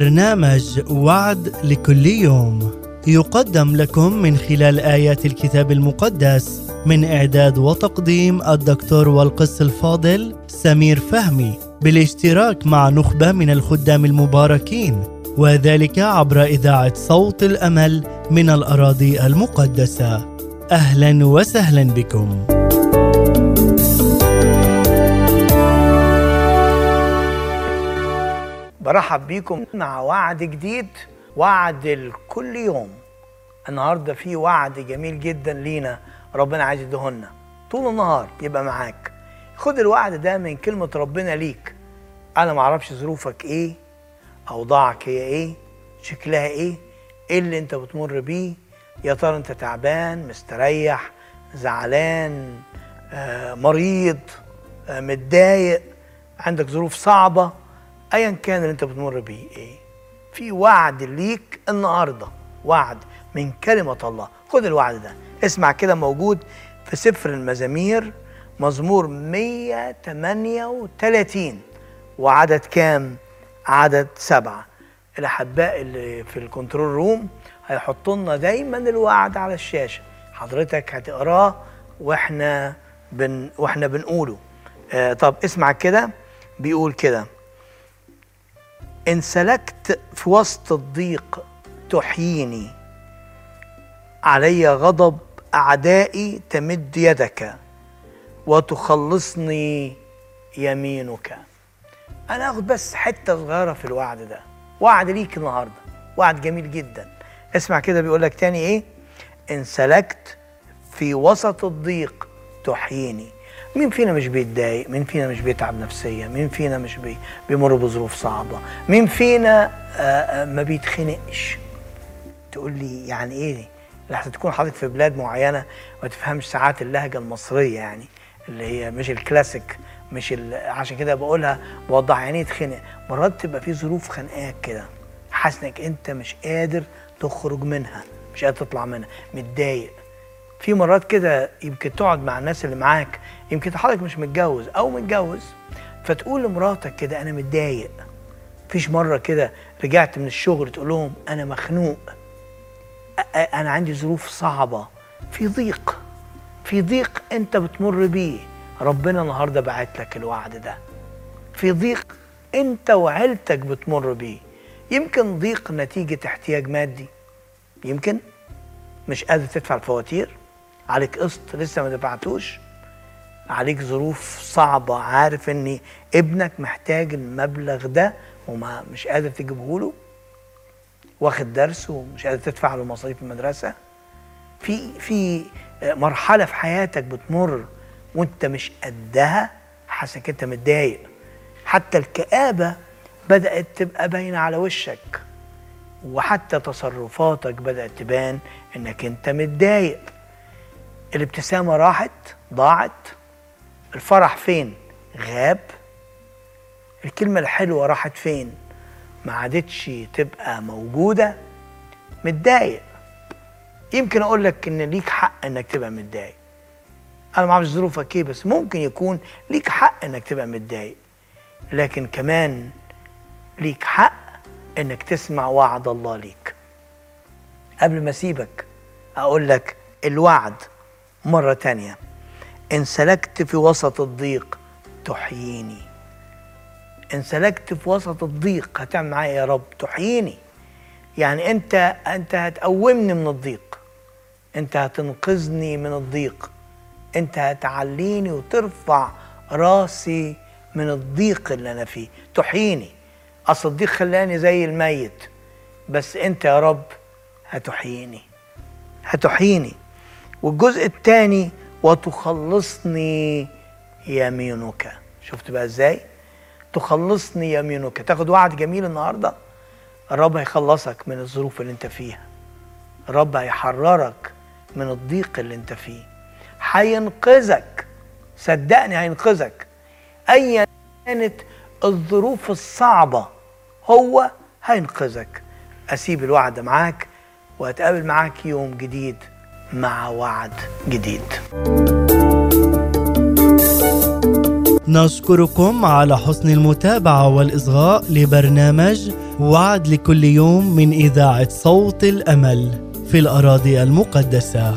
برنامج وعد لكل يوم. يقدم لكم من خلال آيات الكتاب المقدس من إعداد وتقديم الدكتور والقس الفاضل سمير فهمي بالاشتراك مع نخبة من الخدام المباركين وذلك عبر إذاعة صوت الأمل من الأراضي المقدسة. أهلا وسهلا بكم. برحب بيكم مع وعد جديد وعد لكل يوم. النهارده في وعد جميل جدا لينا ربنا عايز يديهولنا طول النهار يبقى معاك. خد الوعد ده من كلمة ربنا ليك. أنا معرفش ظروفك إيه أوضاعك هي إيه شكلها إيه إيه اللي أنت بتمر بيه. يا ترى أنت تعبان مستريح زعلان آه، مريض آه، متضايق عندك ظروف صعبة. ايا كان اللي أنت بتمر بيه إيه. في وعد ليك النهارده. وعد من كلمة الله. خد الوعد ده. اسمع كده موجود في سفر المزامير مزمور 138 وعدد كام؟ عدد سبعة. الأحباء اللي في ال control room هيحطوا لنا دايما الوعد على الشاشة. حضرتك هتقراه وإحنا بن وإحنا بنقوله. آه طب اسمع كده. بيقول كده. إن سلكت في وسط الضيق تحييني علي غضب أعدائي تمد يدك وتخلصني يمينك. أنا أخد بس حتة صغيرة في الوعد ده وعد ليك النهاردة وعد جميل جدا. اسمع كده بيقول لك تاني إيه؟ إن سلكت في وسط الضيق تحييني. مين فينا مش بيتضايق؟ مين فينا مش بيتعب نفسيا؟ مين فينا مش بي بيمر بظروف صعبة؟ مين فينا آه، آه، ما بيتخنقش؟ تقول لي يعني إيه؟ لحظة تكون حاطط في بلاد معينة ما تفهمش ساعات اللهجة المصرية يعني اللي هي مش الكلاسيك مش ال... عشان كده بقولها بوضح يعني إيه يتخنق مرات تبقى في ظروف خانقاك كده حاسس إنك أنت مش قادر تخرج منها مش قادر تطلع منها متضايق في مرات كده يمكن تقعد مع الناس اللي معاك يمكن حضرتك مش متجوز أو متجوز فتقول لمراتك كده أنا متضايق. فيش مرة كده رجعت من الشغل تقول لهم أنا مخنوق. أنا عندي ظروف صعبة. في ضيق. في ضيق أنت بتمر بيه. ربنا النهارده بعت لك الوعد ده. في ضيق أنت وعيلتك بتمر بيه. يمكن ضيق نتيجة احتياج مادي. يمكن مش قادر تدفع الفواتير. عليك قسط لسه ما دفعتوش عليك ظروف صعبة عارف إن ابنك محتاج المبلغ ده وما مش قادر تجيبه له واخد درس ومش قادر تدفع له مصاريف المدرسة. في في مرحلة في حياتك بتمر وأنت مش قدها حاسس إنك أنت متضايق. حتى الكآبة بدأت تبقى باينة على وشك وحتى تصرفاتك بدأت تبان إنك أنت متضايق. الابتسامة راحت ضاعت. الفرح فين؟ غاب. الكلمة الحلوة راحت فين؟ ما عادتش تبقى موجودة. متضايق. يمكن أقول لك إن ليك حق إنك تبقى متضايق. أنا ما أعرفش ظروفك إيه بس ممكن يكون ليك حق إنك تبقى متضايق. لكن كمان ليك حق إنك تسمع وعد الله ليك. قبل ما أسيبك أقول لك الوعد مرة تانية. إن سلكت في وسط الضيق تحييني. إن سلكت في وسط الضيق هتعمل معايا يا رب تحييني. يعني أنت أنت هتقومني من الضيق. أنت هتنقذني من الضيق. أنت هتعليني وترفع راسي من الضيق اللي أنا فيه. تحييني. أصل الضيق خلاني زي الميت. بس أنت يا رب هتحييني. هتحييني. والجزء الثاني وتخلصني يمينك. شفت بقى إزاي؟ تخلصني يمينك. تاخد وعد جميل النهارده؟ الرب هيخلصك من الظروف اللي انت فيها. الرب هيحررك من الضيق اللي انت فيه. هينقذك. صدقني هينقذك. ايا كانت الظروف الصعبة هو هينقذك. أسيب الوعد معاك وأتقابل معاك يوم جديد. مع وعد جديد. نشكركم على حسن المتابعة والإصغاء لبرنامج وعد لكل يوم من إذاعة صوت الأمل في الأراضي المقدسة.